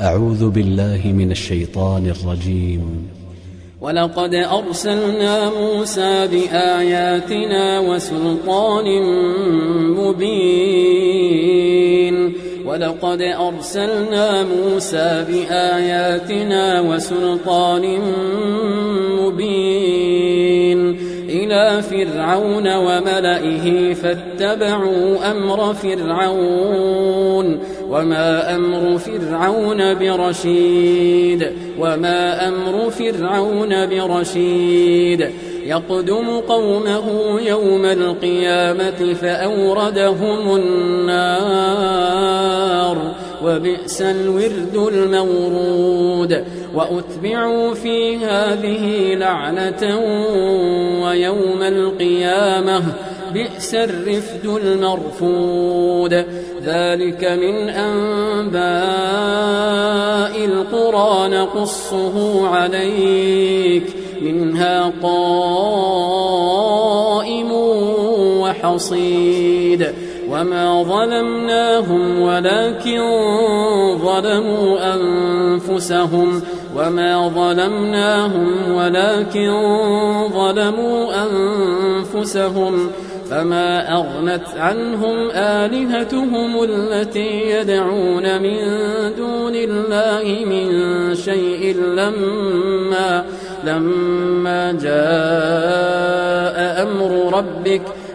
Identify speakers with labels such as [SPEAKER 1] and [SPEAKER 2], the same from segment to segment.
[SPEAKER 1] أعوذ بالله من الشيطان الرجيم.
[SPEAKER 2] ولقد أرسلنا موسى بآياتنا وسلطان مبين. ولقد أرسلنا موسى بآياتنا وسلطان مبين. فرعون وملئه فاتبعوا أمر فرعون وما أمر فرعون برشيد وما أمر فرعون برشيد يقدم قومه يوم القيامة فأوردهم النار وبئس الورد المورود. وأتبعوا في هذه لعنة ويوم القيامة بئس الرفد المرفود. ذلك من أنباء القرى نقصه عليك. منها قائم وحصيد. وما ظلمناهم ولكن ظلموا أنفسهم وما ظلمناهم ولكن ظلموا أنفسهم فما أغنت عنهم آلهتهم التي يدعون من دون الله من شيء لما لما جاء أمر ربك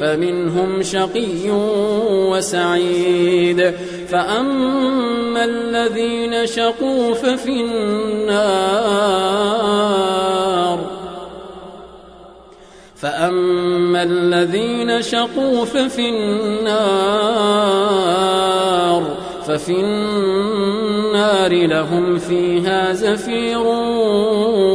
[SPEAKER 2] فمنهم شقي وسعيد. فأما الذين شقوا ففي النار. فأما الذين شقوا ففي النار. ففي النار لهم فيها زفير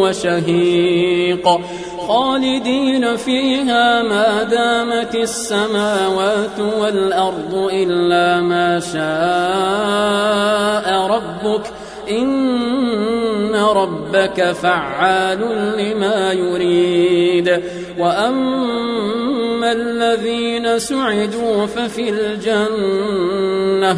[SPEAKER 2] وشهيق. خالدين فيها ما دامت السماوات والأرض إلا ما شاء ربك. إن ربك فعال لما يريد. وأما الذين سعدوا ففي الجنة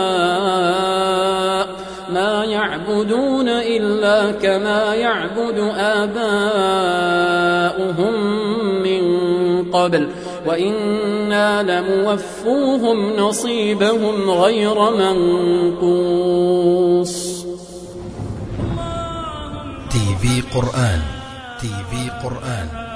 [SPEAKER 2] يعبدون إلا كما يعبد آباؤهم من قبل وإنا لموفوهم نصيبهم غير منقوص.
[SPEAKER 3] تي في قرآن. تي في قرآن.